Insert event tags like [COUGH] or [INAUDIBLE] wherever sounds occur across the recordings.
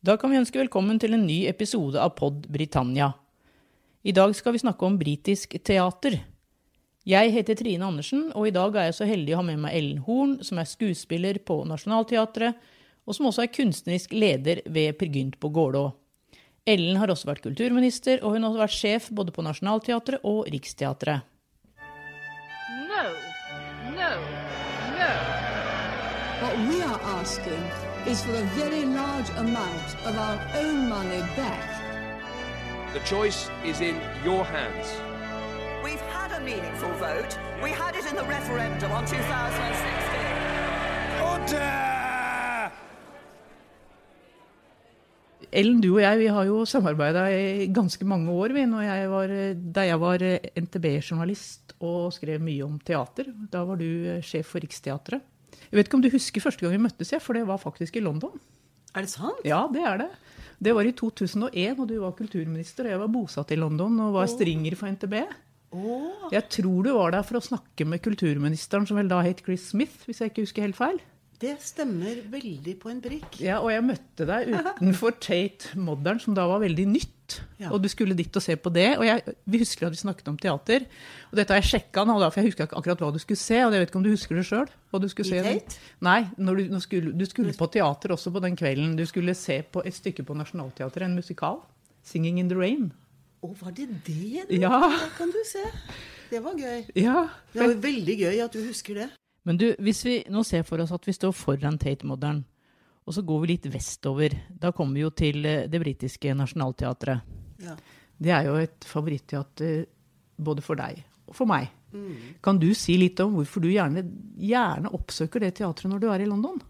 Da kan vi ønske velkommen til en ny episode av Pod Britannia. I dag skal vi snakke om britisk teater. Jeg heter Trine Andersen, og i dag er jeg så heldig å ha med meg Ellen Horn, som er skuespiller på Nationaltheatret, og som også er kunstnerisk leder ved Per Gynt på Gålå. Ellen har også vært kulturminister, og hun har også vært sjef både på Nationaltheatret og Riksteatret. No, no, no. What we are asking is for a very large amount of our own money back. The choice is in your hands. We've had a meaningful vote. We had it in the referendum on 2016. Ellen, du og jeg vi har jo samarbeida i ganske mange år. Vi, når jeg var, da jeg var NTB-journalist og skrev mye om teater. Da var du eh, sjef for Riksteatret. Jeg vet ikke om du husker første gang vi møttes, for det var faktisk i London. Er det sant? Ja, det er det. Det var i 2001, og du var kulturminister, og jeg var bosatt i London og var stringer for NTB. Jeg tror du var der for å snakke med kulturministeren, som vel da het Chris Smith, hvis jeg ikke husker helt feil. Det stemmer veldig på en prikk. Ja, og jeg møtte deg utenfor Tate Modern, som da var veldig nytt. Ja. Og du skulle dit og se på det. Og jeg, vi husker at vi snakket om teater. Og dette har jeg sjekka nå, for jeg husker ikke akkurat hva du skulle se. Og jeg vet ikke om du husker det sjøl? Nei, når du, nå skulle, du skulle på teater også på den kvelden. Du skulle se på et stykke på Nationaltheatret, en musikal. 'Singing in the Rain'. Å, var det det? Ja. Det kan du se. Det var gøy. Ja, Det var veldig gøy at du husker det. Men du, hvis vi nå ser for oss at vi står foran Tate Modern, og så går vi litt vestover, da kommer vi jo til eh, det britiske nasjonalteatret. Ja. Det er jo et favoritteater både for deg og for meg. Kan du si litt om hvorfor du gjerne, gjerne oppsøker det teatret når du er i London?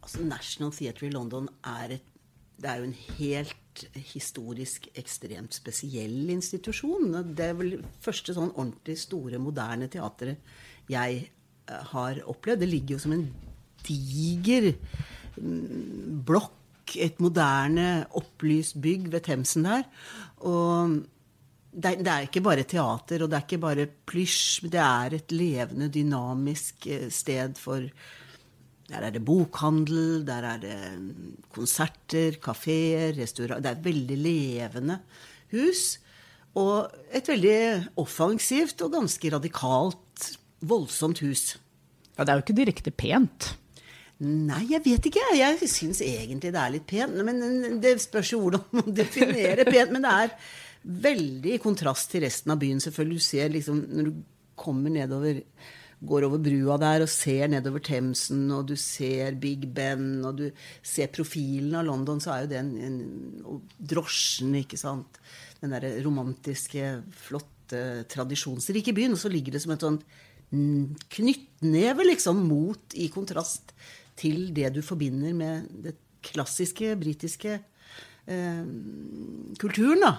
Altså, National Theatre i London er, et, det er jo en helt historisk ekstremt spesiell institusjon. Det er vel første sånn ordentlig store, moderne teatret jeg eh, har opplevd. Det ligger jo som en diger mm, blokk, et moderne, opplyst bygg ved Themsen der. Og det, det er ikke bare teater, og det er ikke bare plysj. Det er et levende, dynamisk eh, sted for Der er det bokhandel, der er det mm, konserter, kafeer, restauranter Det er et veldig levende hus. Og et veldig offensivt og ganske radikalt, voldsomt hus. Ja, det er jo ikke direkte pent. Nei, jeg vet ikke. Jeg syns egentlig det er litt pent. Men det spørs jo hvordan man [LAUGHS] definerer pent. Men det er veldig i kontrast til resten av byen, selvfølgelig. Du ser liksom når du kommer nedover Går over brua der og ser nedover Themsen, og du ser Big Ben, og du ser profilen av London, så er jo det en, Og drosjen, ikke sant. Den derre romantiske, flotte, tradisjonsrike byen. Og så ligger det som et sånt mm, knyttneve, liksom, mot i kontrast til det du forbinder med det klassiske britiske eh, kulturen, da.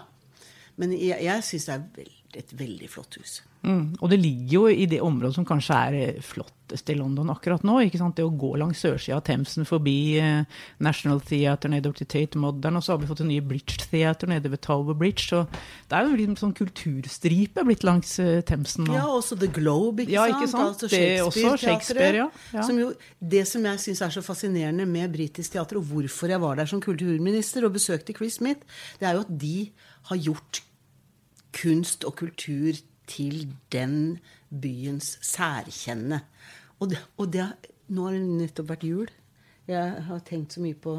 Men jeg, jeg syns det er et veldig flott hus. Mm. Og det ligger jo i det området som kanskje er eh, flottest i London akkurat nå. ikke sant? Det å gå langs sørsida av Themsen forbi eh, National Theatre nedover til Tate Modern, og så har vi fått en ny Bridge Theatre nede ved Tower Bridge. Så det er jo en sånn kulturstripe blitt langs eh, Themsen nå. Ja, også The Globe, ikke Ja, sant? ikke sant? Altså Det er også. Shakespeare, ja. Ja. Som jo, det som jeg syns er så fascinerende med britisk teater, og hvorfor jeg var der som kulturminister og besøkte Chris Smith, det er jo at de har gjort kunst og kultur til den byens særkjenne. Og, det, og det, nå har det nettopp vært jul. Jeg har tenkt så mye på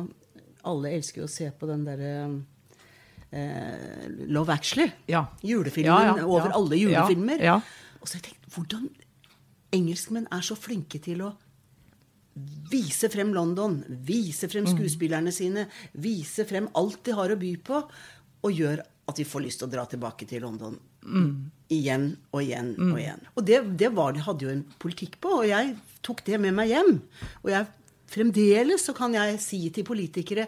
Alle elsker jo å se på den derre eh, Love Actually. Ja. Julefilmen Ja, ja, over alle julefilmer. Og så har jeg tenkt hvordan engelskmenn er så flinke til å vise frem London, vise frem Mm. skuespillerne sine, vise frem alt de har å by på, og gjør at vi får lyst til å dra tilbake til London Mm. igjen og igjen og igjen. Og det, det var, de hadde jo en politikk på, og jeg tok det med meg hjem. Og jeg Fremdeles så kan jeg si til politikere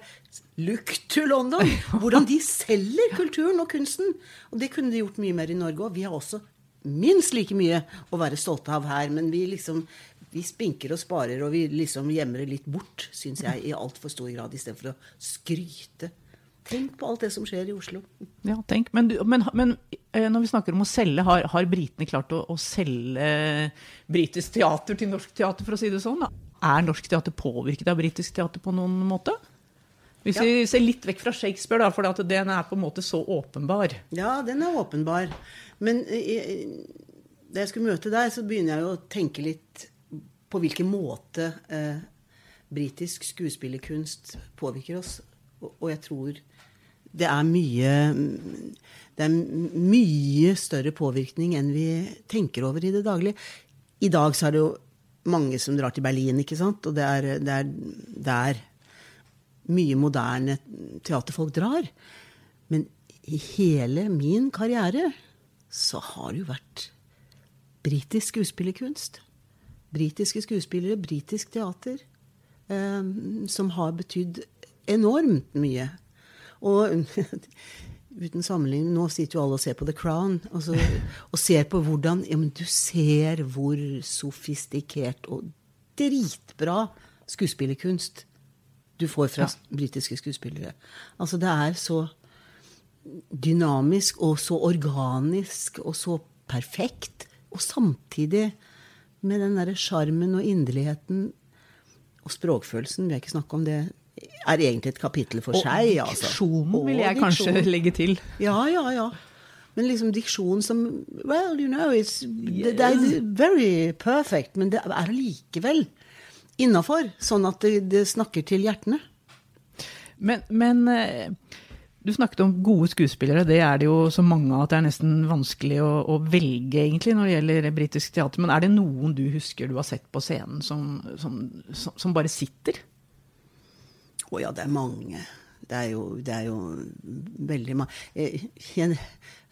Look to London! [LAUGHS] Hvordan de selger kulturen og kunsten. Og det kunne de gjort mye mer i Norge òg. Vi har også minst like mye å være stolte av her, men vi liksom vi spinker og sparer, og vi liksom gjemmer det litt bort, syns jeg, i altfor stor grad, istedenfor å skryte. Tenk på alt det som skjer i Oslo. Ja, tenk. Men, men, men eh, når vi snakker om å selge, har, har britene klart å, å selge britisk teater til norsk teater, for å si det sånn? Er norsk teater påvirket av britisk teater på noen måte? Hvis Ja. vi ser litt vekk fra Shakespeare, da, for at den er på en måte så åpenbar. Ja, den er åpenbar. Men eh, da jeg skulle møte deg, så begynner jeg å tenke litt på hvilken måte eh, britisk skuespillerkunst påvirker oss. Og, og jeg tror det er mye Det er mye større påvirkning enn vi tenker over i det daglige. I dag så er det jo mange som drar til Berlin, ikke sant? Og det er, er der mye moderne teaterfolk drar. Men i hele min karriere så har det jo vært britisk skuespillerkunst. Britiske skuespillere, britisk teater, eh, som har betydd enormt mye. Og [LAUGHS] uten sammenligning, nå sitter jo alle og ser på The Crown, og, så, [LAUGHS] og ser på hvordan ja, men Du ser hvor sofistikert og dritbra skuespillerkunst du får fra britiske skuespillere. Altså, det er så dynamisk og så organisk og så perfekt. Og samtidig med den derre sjarmen og inderligheten og språkfølelsen, vil jeg ikke snakke om det, er egentlig et kapittel for Og seg. altså. diksjonen vil Og jeg kanskje legge til. Ja, ja, ja. Men liksom diksjon som Well, you know, it's, det, det er very perfect, men det er allikevel innafor. Sånn at det, det snakker til hjertene. Men, men eh, du snakket om gode skuespillere. Det er det jo så mange av at det er nesten vanskelig å, å velge, egentlig, når det gjelder britisk teater. Men er det noen du husker du har sett på scenen som, som, som, som bare sitter? Å ja, det er mange. Det er jo, det er jo veldig mange.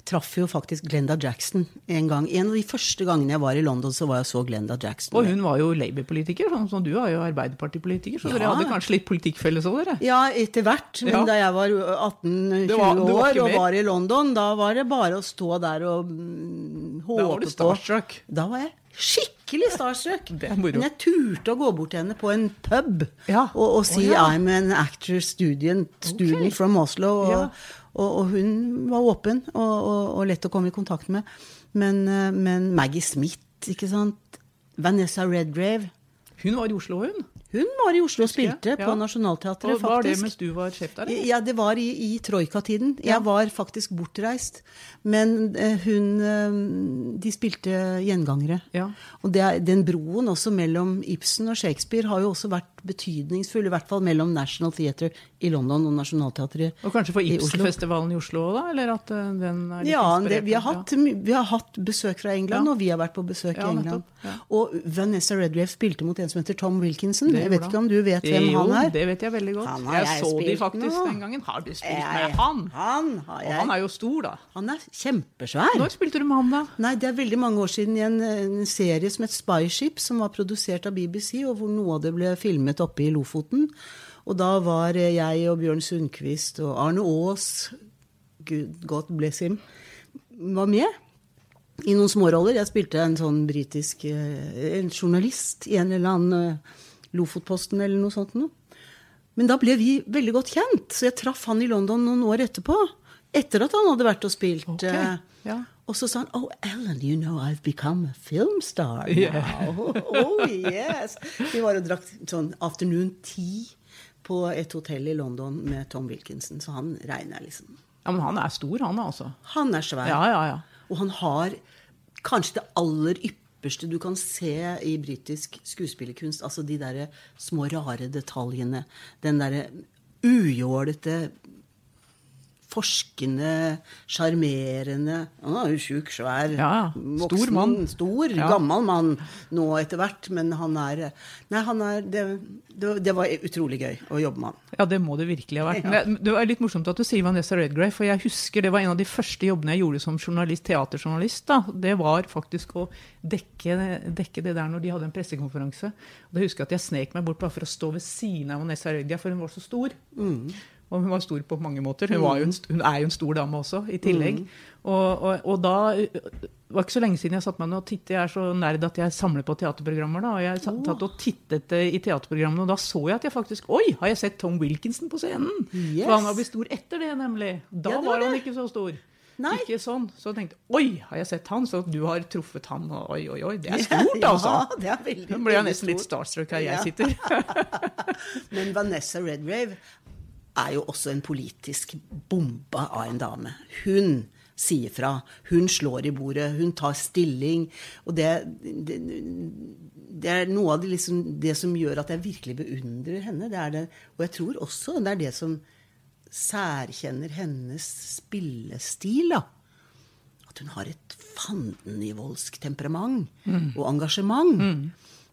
Traff jo faktisk Glenda Jackson en gang. En av de første gangene jeg var i London, så var jeg så Glenda Jackson. Og hun var jo Labour-politiker, sånn som du er jo Arbeiderpartipolitiker. Så Ja. dere hadde kanskje litt politikkfelles òg, dere? Ja, etter hvert. Men Ja. da jeg var 18-20 Det var- år og var i London, da var det bare å stå der og mm, håpe Da var du på starstruck. Da var jeg skikkelig starstruck. Men jeg turte å gå bort til henne på en pub Ja. og, og si oh, ja. I'm an actor student, student from Oslo. Og. Og, og hun var åpen og, og, og lett å komme i kontakt med. Men, eh, men Maggie Smith, ikke sant. Vanessa Redgrave. Hun var i Oslo, hun. Hun var i Oslo og spilte Ja. på Nationaltheatret, Og var det mens du var sjef der? eller? Ja, det var i, i troikatiden. Ja. Jeg var faktisk bortreist. Men eh, hun eh, De spilte gjengangere. Ja. Og det den broen også mellom Ibsen og Shakespeare har jo også vært betydningsfull, i hvert fall mellom National Theatre i London og Nationaltheatret Og kanskje for. Ibsenfestivalen i Oslo òg, da? Eller at eh, den er litt Ja, det, vi, har hatt, vi har hatt besøk fra England, og vi har vært på besøk i England. Og Vanessa Redgrave spilte mot en som heter Tom Wilkinson. Det Jeg vet ikke om du vet hvem jo, han er? det vet jeg veldig godt. Jeg, jeg så de faktisk nå. den gangen. Har du spilt Jeg- med han? Han har Og han er jo stor, da. Han er kjempesvær. Når spilte du med han, da? Nei, det er veldig mange år siden i en, en serie som het Spyship, som var produsert av BBC, og hvor noe av det ble filmet oppe i Lofoten. Og da var jeg og Bjørn Sundquist og Arne Aas, Gud, God bless him, var med. I noen småroller. Jeg spilte en sånn britisk eh, en journalist i en eller annen eh, Lofotposten eller noe sånt noe. Men da ble vi veldig godt kjent, så jeg traff han i London noen år etterpå. Etter at han hadde vært og spilt. Okay. eh, ja. Og så sa han Oh, Ellen, you know I've become a film star now. Yeah. [LAUGHS] oh, yes. Vi var og drakk sånn afternoon tea på et hotell i London med Tom Wilkinson, så han regner liksom. Ja, Men han er stor, han altså. Han er svær. Ja, ja, ja. Og han har kanskje det aller ypperste du kan se i britisk skuespillerkunst. Altså de derre små, rare detaljene. Den derre ujålete forskende, sjarmerende Han er jo tjukk, svær, Ja, voksen, Stor mann. Stor, Ja. gammel mann nå etter hvert. Men han er Nei, han er det, det, det var utrolig gøy å jobbe med han. Ja, det må det virkelig ha vært. Ja. det er litt morsomt at du sier Vanessa Redgrave, for jeg husker det var en av de første jobbene jeg gjorde som journalist, teaterjournalist. da. Det var faktisk å dekke, dekke det der når de hadde en pressekonferanse. Og da husker jeg at jeg snek meg bort bare for å stå ved siden av Vanessa Redgrave, for hun var så stor. Og hun var stor på mange måter. Hun, var jo en, hun er jo en stor dame også, i tillegg. Og, og, og da Det var ikke så lenge siden jeg satt meg ned og tittet. Jeg er så nerd at jeg samler på teaterprogrammer. da, og Jeg satt og tittet eh, i teaterprogrammene, og da så jeg at jeg faktisk Oi, har jeg sett Tom Wilkinson på scenen? Yes. For han har blitt stor etter det, nemlig. Da Ja, var var han ikke så stor. Nei. Ikke sånn. Så jeg tenkte Oi, har jeg sett han? Så du har truffet han, og oi, oi, oi. Det er stort, [LAUGHS] Ja, altså. det er veldig, Nå ble jeg nesten litt starstruck her jeg Ja. sitter. [LAUGHS] Men Vanessa Redgrave er jo også en politisk bombe av en dame. Hun sier fra. Hun slår i bordet. Hun tar stilling. Og det, det, det er noe av det, liksom, det som gjør at jeg virkelig beundrer henne. Det er det, og jeg tror også det er det som særkjenner hennes spillestil. da. At hun har et fandenivoldsk temperament og engasjement.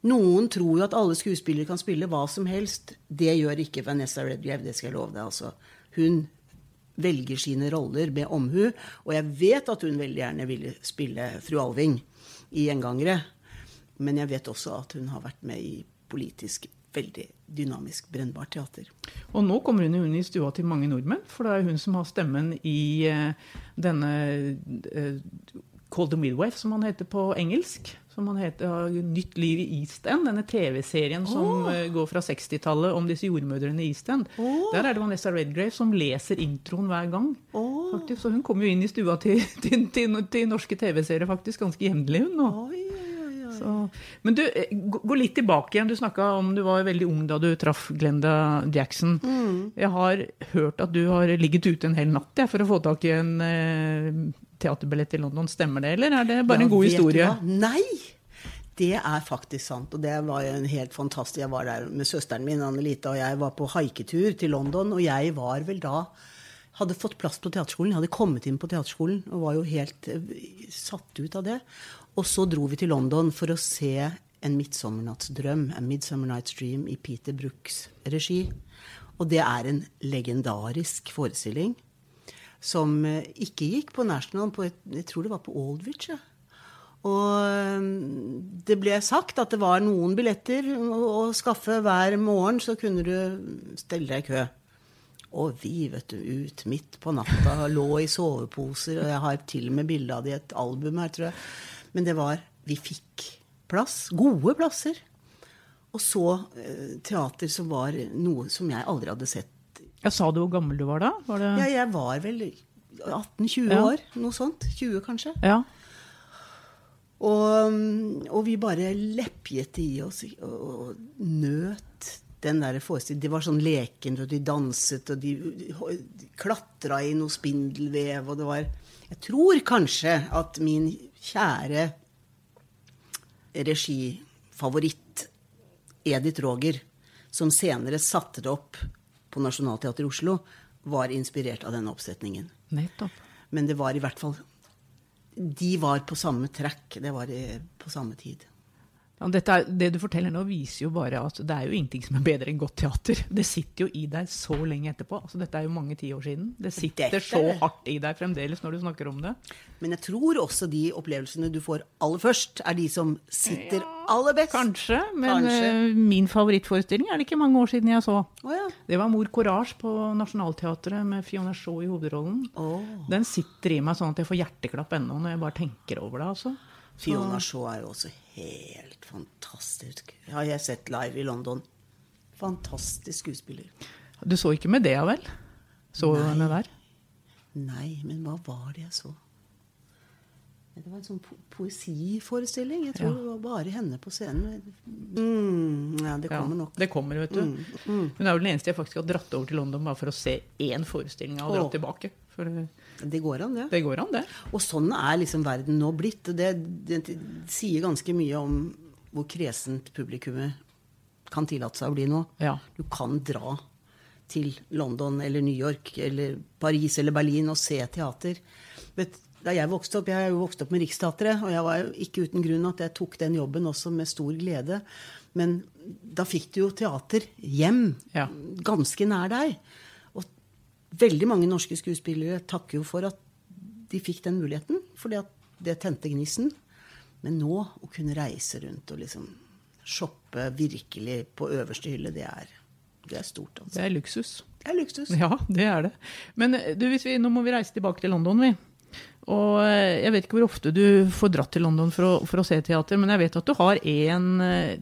Noen tror jo at alle skuespillere kan spille hva som helst. Det gjør ikke Vanessa Redgrave, det skal jeg love deg. altså. Hun velger sine roller med omhu, og jeg vet at hun veldig gjerne ville spille fru Alving i Gjengangere. Men jeg vet også at hun har vært med i politisk veldig dynamisk brennbart teater. Og nå kommer hun inn i stua til mange nordmenn, for det er hun som har stemmen i eh, denne eh, Call the Midwife, som han heter på engelsk. Som han heter har Nytt liv i East End, denne TV-serien som eh, går fra 60-tallet om disse jordmødrene i East End. Der er det Vanessa Redgrave som leser introen hver gang. Faktisk, så hun kommer jo inn i stua til, [LAUGHS] til, til, til norske TV-serier faktisk ganske jevnlig, hun. nå. Oh, oi. Så, men du, eh, gå litt tilbake igjen. Du snakka om du var veldig ung da du traff Glenda Jackson. Jeg har hørt at du har ligget ute en hel natt ja, for å få tak i en eh, teaterbillett i London. Stemmer det, eller er det bare Ja, en god historie? Nei! Det er faktisk sant. Og det var jo en helt fantastisk Jeg var der med søsteren min, Annelita, og jeg var på haiketur til London. Og jeg var vel da Hadde fått plass på teaterskolen. Jeg hadde kommet inn på teaterskolen og var jo helt eh, satt ut av det. Og så dro vi til London for å se En midtsommernattsdrøm, A Midsummer Night's Dream, i Peter Brooks regi. Og det er en legendarisk forestilling som eh, ikke gikk på National, på et, jeg tror det var på Aldwich. Ja. Og um, det ble sagt at det var noen billetter å skaffe hver morgen, så kunne du stelle deg i kø. Og vi, vet du, ut midt på natta, lå i soveposer, og jeg har til og med bilde av det i et album her, tror jeg. Men det var Vi fikk plass. Gode plasser. Og så eh, teater som var noe som jeg aldri hadde sett Jeg sa du hvor gammel du var da? Var det... ja, jeg var vel 18-20 Ja. år, noe sånt. 20 kanskje. ja. Og, og vi bare lepjet i oss og, og nøt den der forestillingen. Det var sånn lekent, og de danset, og de, de klatra i noe spindelvev, og det var Jeg tror kanskje at min kjære regifavoritt Edith Roger, som senere satte det opp på Nationaltheatret i Oslo, var inspirert av denne oppsetningen. Nettopp. Men det var i hvert fall De var på samme track. Det var på samme tid. Ja, er, det du forteller nå, viser jo bare at det er jo ingenting som er bedre enn godt teater. [LAUGHS] Det sitter jo i deg så lenge etterpå. Altså, dette er jo mange tiår siden. Det sitter Dette- så hardt i deg fremdeles når du snakker om det. Men jeg tror også de opplevelsene du får aller først, er de som sitter aller best. Kanskje, men Kanskje. eh, min favorittforestilling er det ikke mange år siden jeg så. Oh, ja. Det var Mor Courage på Nationaltheatret med Fiona Shaw i hovedrollen. Den sitter i meg sånn at jeg får hjerteklapp ennå når jeg bare tenker over det. altså. Fiona Shaw er jo også helt fantastisk. Har jeg sett live i London. Fantastisk skuespiller. Du så ikke med det, ja vel? Så du henne der? Nei, men hva var det jeg så? Det var en sånn po poesiforestilling. Jeg tror Ja. det var bare henne på scenen. Mm, ja, det kommer Ja, nok. Det kommer, vet du. Hun er vel den eneste jeg faktisk har dratt over til London bare for å se én forestilling og dratt Åh. tilbake. For det, Det går an, det. det går an, det. Og sånn er liksom verden nå blitt. og Det, det sier ganske mye om hvor kresent publikummet kan tillate seg å bli nå. Ja. Du kan dra til London eller New York eller Paris eller Berlin og se teater. Vet, da jeg vokste opp, Jeg er jo vokst opp med Riksteatret, og jeg var jo ikke uten grunn at jeg tok den jobben også med stor glede. Men da fikk du jo teater hjem, Ja. ganske nær deg. Veldig mange norske skuespillere takker jo for at de fikk den muligheten, fordi at det tente gnisten. Men nå å kunne reise rundt og liksom shoppe virkelig på øverste hylle, det er, det er stort. Det Altså. er luksus. Det er luksus. Ja, det er det. Men eh, du, hvis vi, nå må vi reise tilbake til London, vi. Og eh, jeg vet ikke hvor ofte du får dratt til London for å, for å se teater, men jeg vet at du har en eh,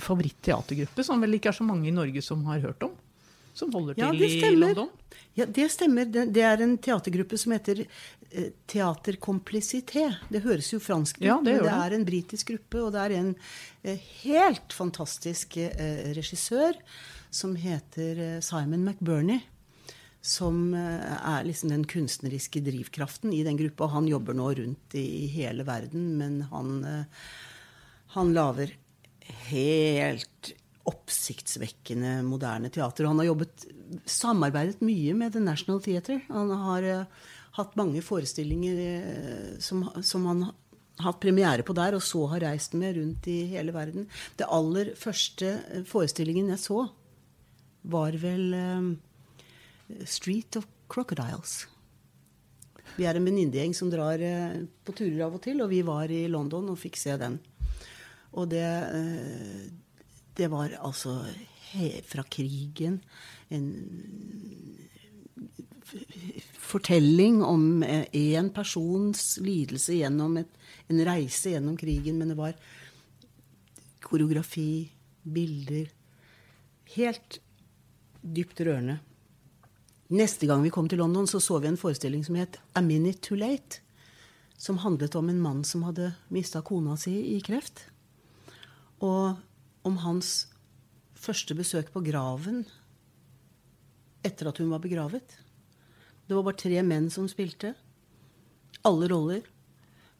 favoritt-teatergruppe som vel ikke er så mange i Norge som har hørt om. Som holder Ja, til det i. London? Ja, det stemmer. Det, er en teatergruppe som heter eh, Teater Complicité. Det høres jo fransk ut, Ja, det men det er en britisk gruppe, og det er en eh, helt fantastisk eh, regissør som heter Simon McBurney. Som er liksom den kunstneriske drivkraften i den gruppa. Han jobber nå rundt i, hele verden, men han, han lager helt oppsiktsvekkende moderne teater. Og han har jobbet, samarbeidet mye med The National Theatre. Han har uh, hatt mange forestillinger uh, som, som han hatt premiere på der, og så har reist med rundt i hele verden. Det aller første eh, forestillingen jeg så, var vel eh, Street of Crocodiles. Vi er en venninnegjeng som drar uh, på turer av og til, og vi var i London og fikk se den. Og det, eh, det var altså fra krigen en fortelling om én persons lidelse gjennom et, en reise gjennom krigen, men det var koreografi, bilder Helt dypt rørende. Neste gang vi kom til London, så så vi en forestilling som het A Minute Too Late. Som handlet om en mann som hadde mista kona si i kreft. Og om hans første besøk på graven etter at hun var begravet. Det var bare tre menn som spilte. Alle roller.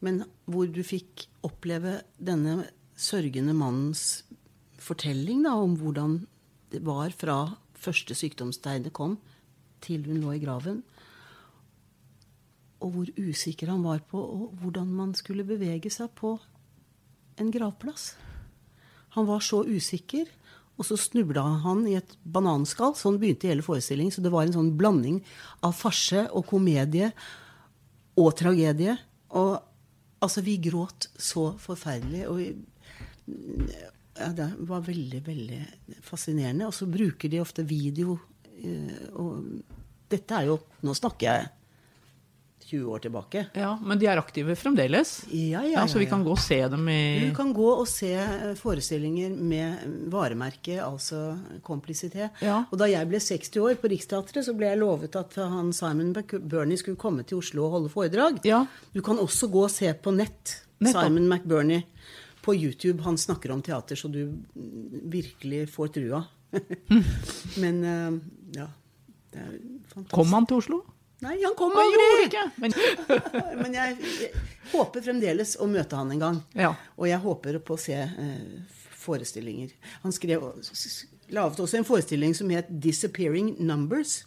Men hvor du fikk oppleve denne sørgende mannens fortelling da, om hvordan det var fra første sykdomstegnet kom, til hun lå i graven. Og hvor usikker han var på hvordan man skulle bevege seg på en gravplass. Han var så usikker, og så snubla han i et bananskall. Sånn begynte hele forestillingen. Så det var en sånn blanding av farse og komedie og tragedie. Og altså, vi gråt så forferdelig. Og vi, ja, det var veldig, veldig fascinerende. Og så bruker de ofte video. eh, Og dette er jo Nå snakker jeg 20 år tilbake. Ja, Men de er aktive fremdeles? Ja, ja, ja. Så vi ja, kan gå og se dem i Du kan gå og se eh, forestillinger med varemerke, altså komplisité. Ja. Og da jeg ble 60 år på Riksteatret, så ble jeg lovet at han Simon McBurney skulle komme til Oslo og holde foredrag. Ja. Du kan også gå og se på nett. Nettopp. Simon McBurney på YouTube. Han snakker om teater, så du mm, virkelig får trua. [LAUGHS] Men eh, ja. Det er fantastisk. Kom han til Oslo? Nei, han kom Han aldri! ikke! Men, [LAUGHS] Men jeg, jeg håper fremdeles å møte han en gang. Ja. Og jeg håper på å se eh, forestillinger. Han skrev, laget også en forestilling som het 'Disappearing Numbers'.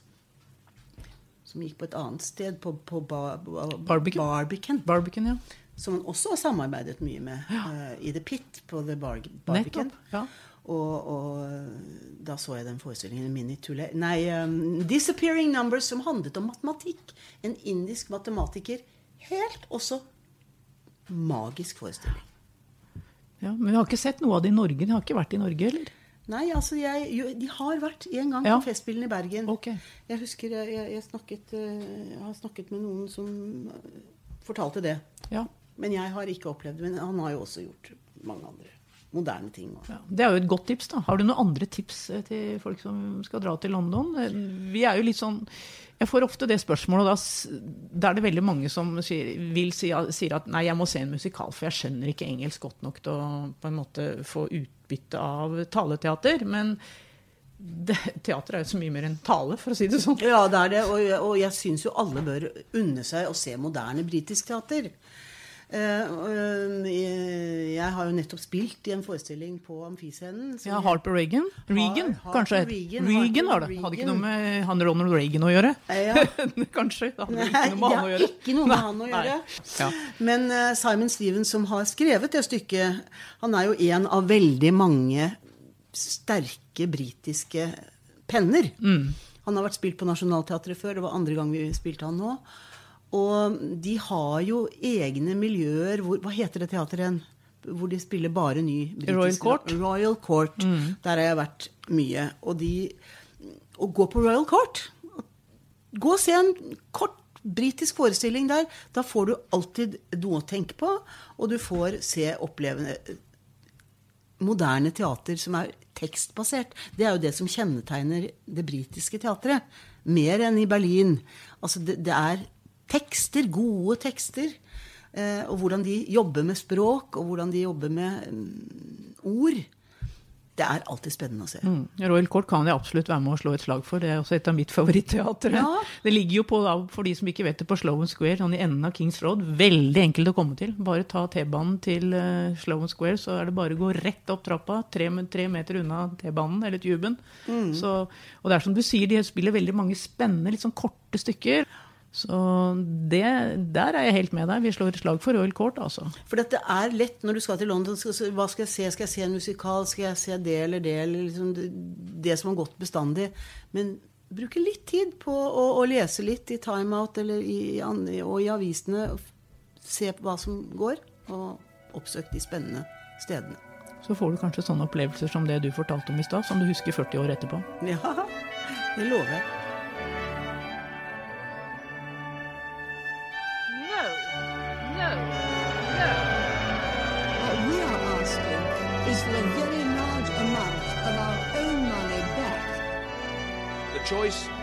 Som gikk på et annet sted, på, på ba, ba, Barbican. Barbican. Barbican, ja. Som han også har samarbeidet mye med eh, i The Pit på The Bar Barbican. Nettopp. Ja. Og, og da så jeg den forestillingen min i Late Nei, um, 'Disappearing Numbers', som handlet om matematikk. En indisk matematiker. Helt også magisk forestilling. ja. Men vi har ikke sett noe av det i Norge. De har ikke vært i Norge, eller? Nei, altså jeg, jo, De har vært en gang Ja. på Festspillene i Bergen. Okay. Jeg husker jeg, jeg, snakket, eh, jeg har snakket med noen som eh, fortalte det. Ja. Men jeg har ikke opplevd det. Men han har jo også gjort mange andre moderne ting. Ja, det er jo et godt tips. da. Har du noen andre tips eh, til folk som skal dra til London? Eh, Vi er jo litt sånn, Jeg får ofte det spørsmålet, og da er det veldig mange som sier, vil si, sier at nei, jeg må se en musikal, for jeg skjønner ikke engelsk godt nok til å på en måte få utbytte av taleteater. Men det, teater er jo så mye mer enn tale, for å si det sånn. Ja, det er det. Og, og jeg syns jo alle bør unne seg å se moderne britisk teater. Eh, eh, jeg har jo nettopp spilt i en forestilling på Amfiscenen. Ja, Harper Reagan? Reagan, har, kanskje? Reagan, Reagan, har det. Hadde ikke noe med han Ronald Reagan å gjøre? Ja. [LAUGHS] kanskje? Det hadde ikke noe med han å gjøre. ikke noe med han å gjøre. Ja. Men eh, Simon Stevens, som har skrevet det stykket, han er jo en av veldig mange sterke britiske penner. Mm. Han har vært spilt på Nationaltheatret før. Det var andre gang vi spilte han nå. Og de har jo egne miljøer hvor, Hva heter det teateret igjen? Hvor de spiller bare ny britisk Royal Court. Mm. Royal Court. Der har jeg vært mye. Og de Å gå på Royal Court Gå og se en kort britisk forestilling der. Da får du alltid noe å tenke på, og du får se opplevende moderne teater som er tekstbasert. Det er jo det som kjennetegner det britiske teatret. Mer enn i Berlin. Altså det, det er tekster, gode tekster. Eh, og hvordan de jobber med språk, og hvordan de jobber med mm, ord. Det er alltid spennende å se. Mm. Royal Court kan jeg absolutt være med å slå et slag for. Det er også et av mitt [LAUGHS] favoritteater. Ja. Det ligger jo på, da, for de som ikke vet det, på Slowan Square, sånn i enden av Kings Road. Veldig enkelt å komme til. Bare ta T-banen til uh, Slowan Square, så er det bare å gå rett opp trappa, tre, tre meter unna T-banen, eller tuben. Så, og det er som du sier, de spiller veldig mange spennende, litt sånn korte stykker. Så det, der er jeg helt med deg. Vi slår et slag for Royal Court, altså. For dette er lett når du skal til London. Hva skal jeg se? Skal jeg se en musikal? Skal jeg se det eller det? Eller liksom det, det som har gått bestandig. Men bruke litt tid på å, å lese litt i Time Out eller i, i, og i avisene. Se på hva som går, og oppsøk de spennende stedene. Så får du kanskje sånne opplevelser som det du fortalte om i stad, som du husker 40 år etterpå. Ja, [LAUGHS] det lover jeg.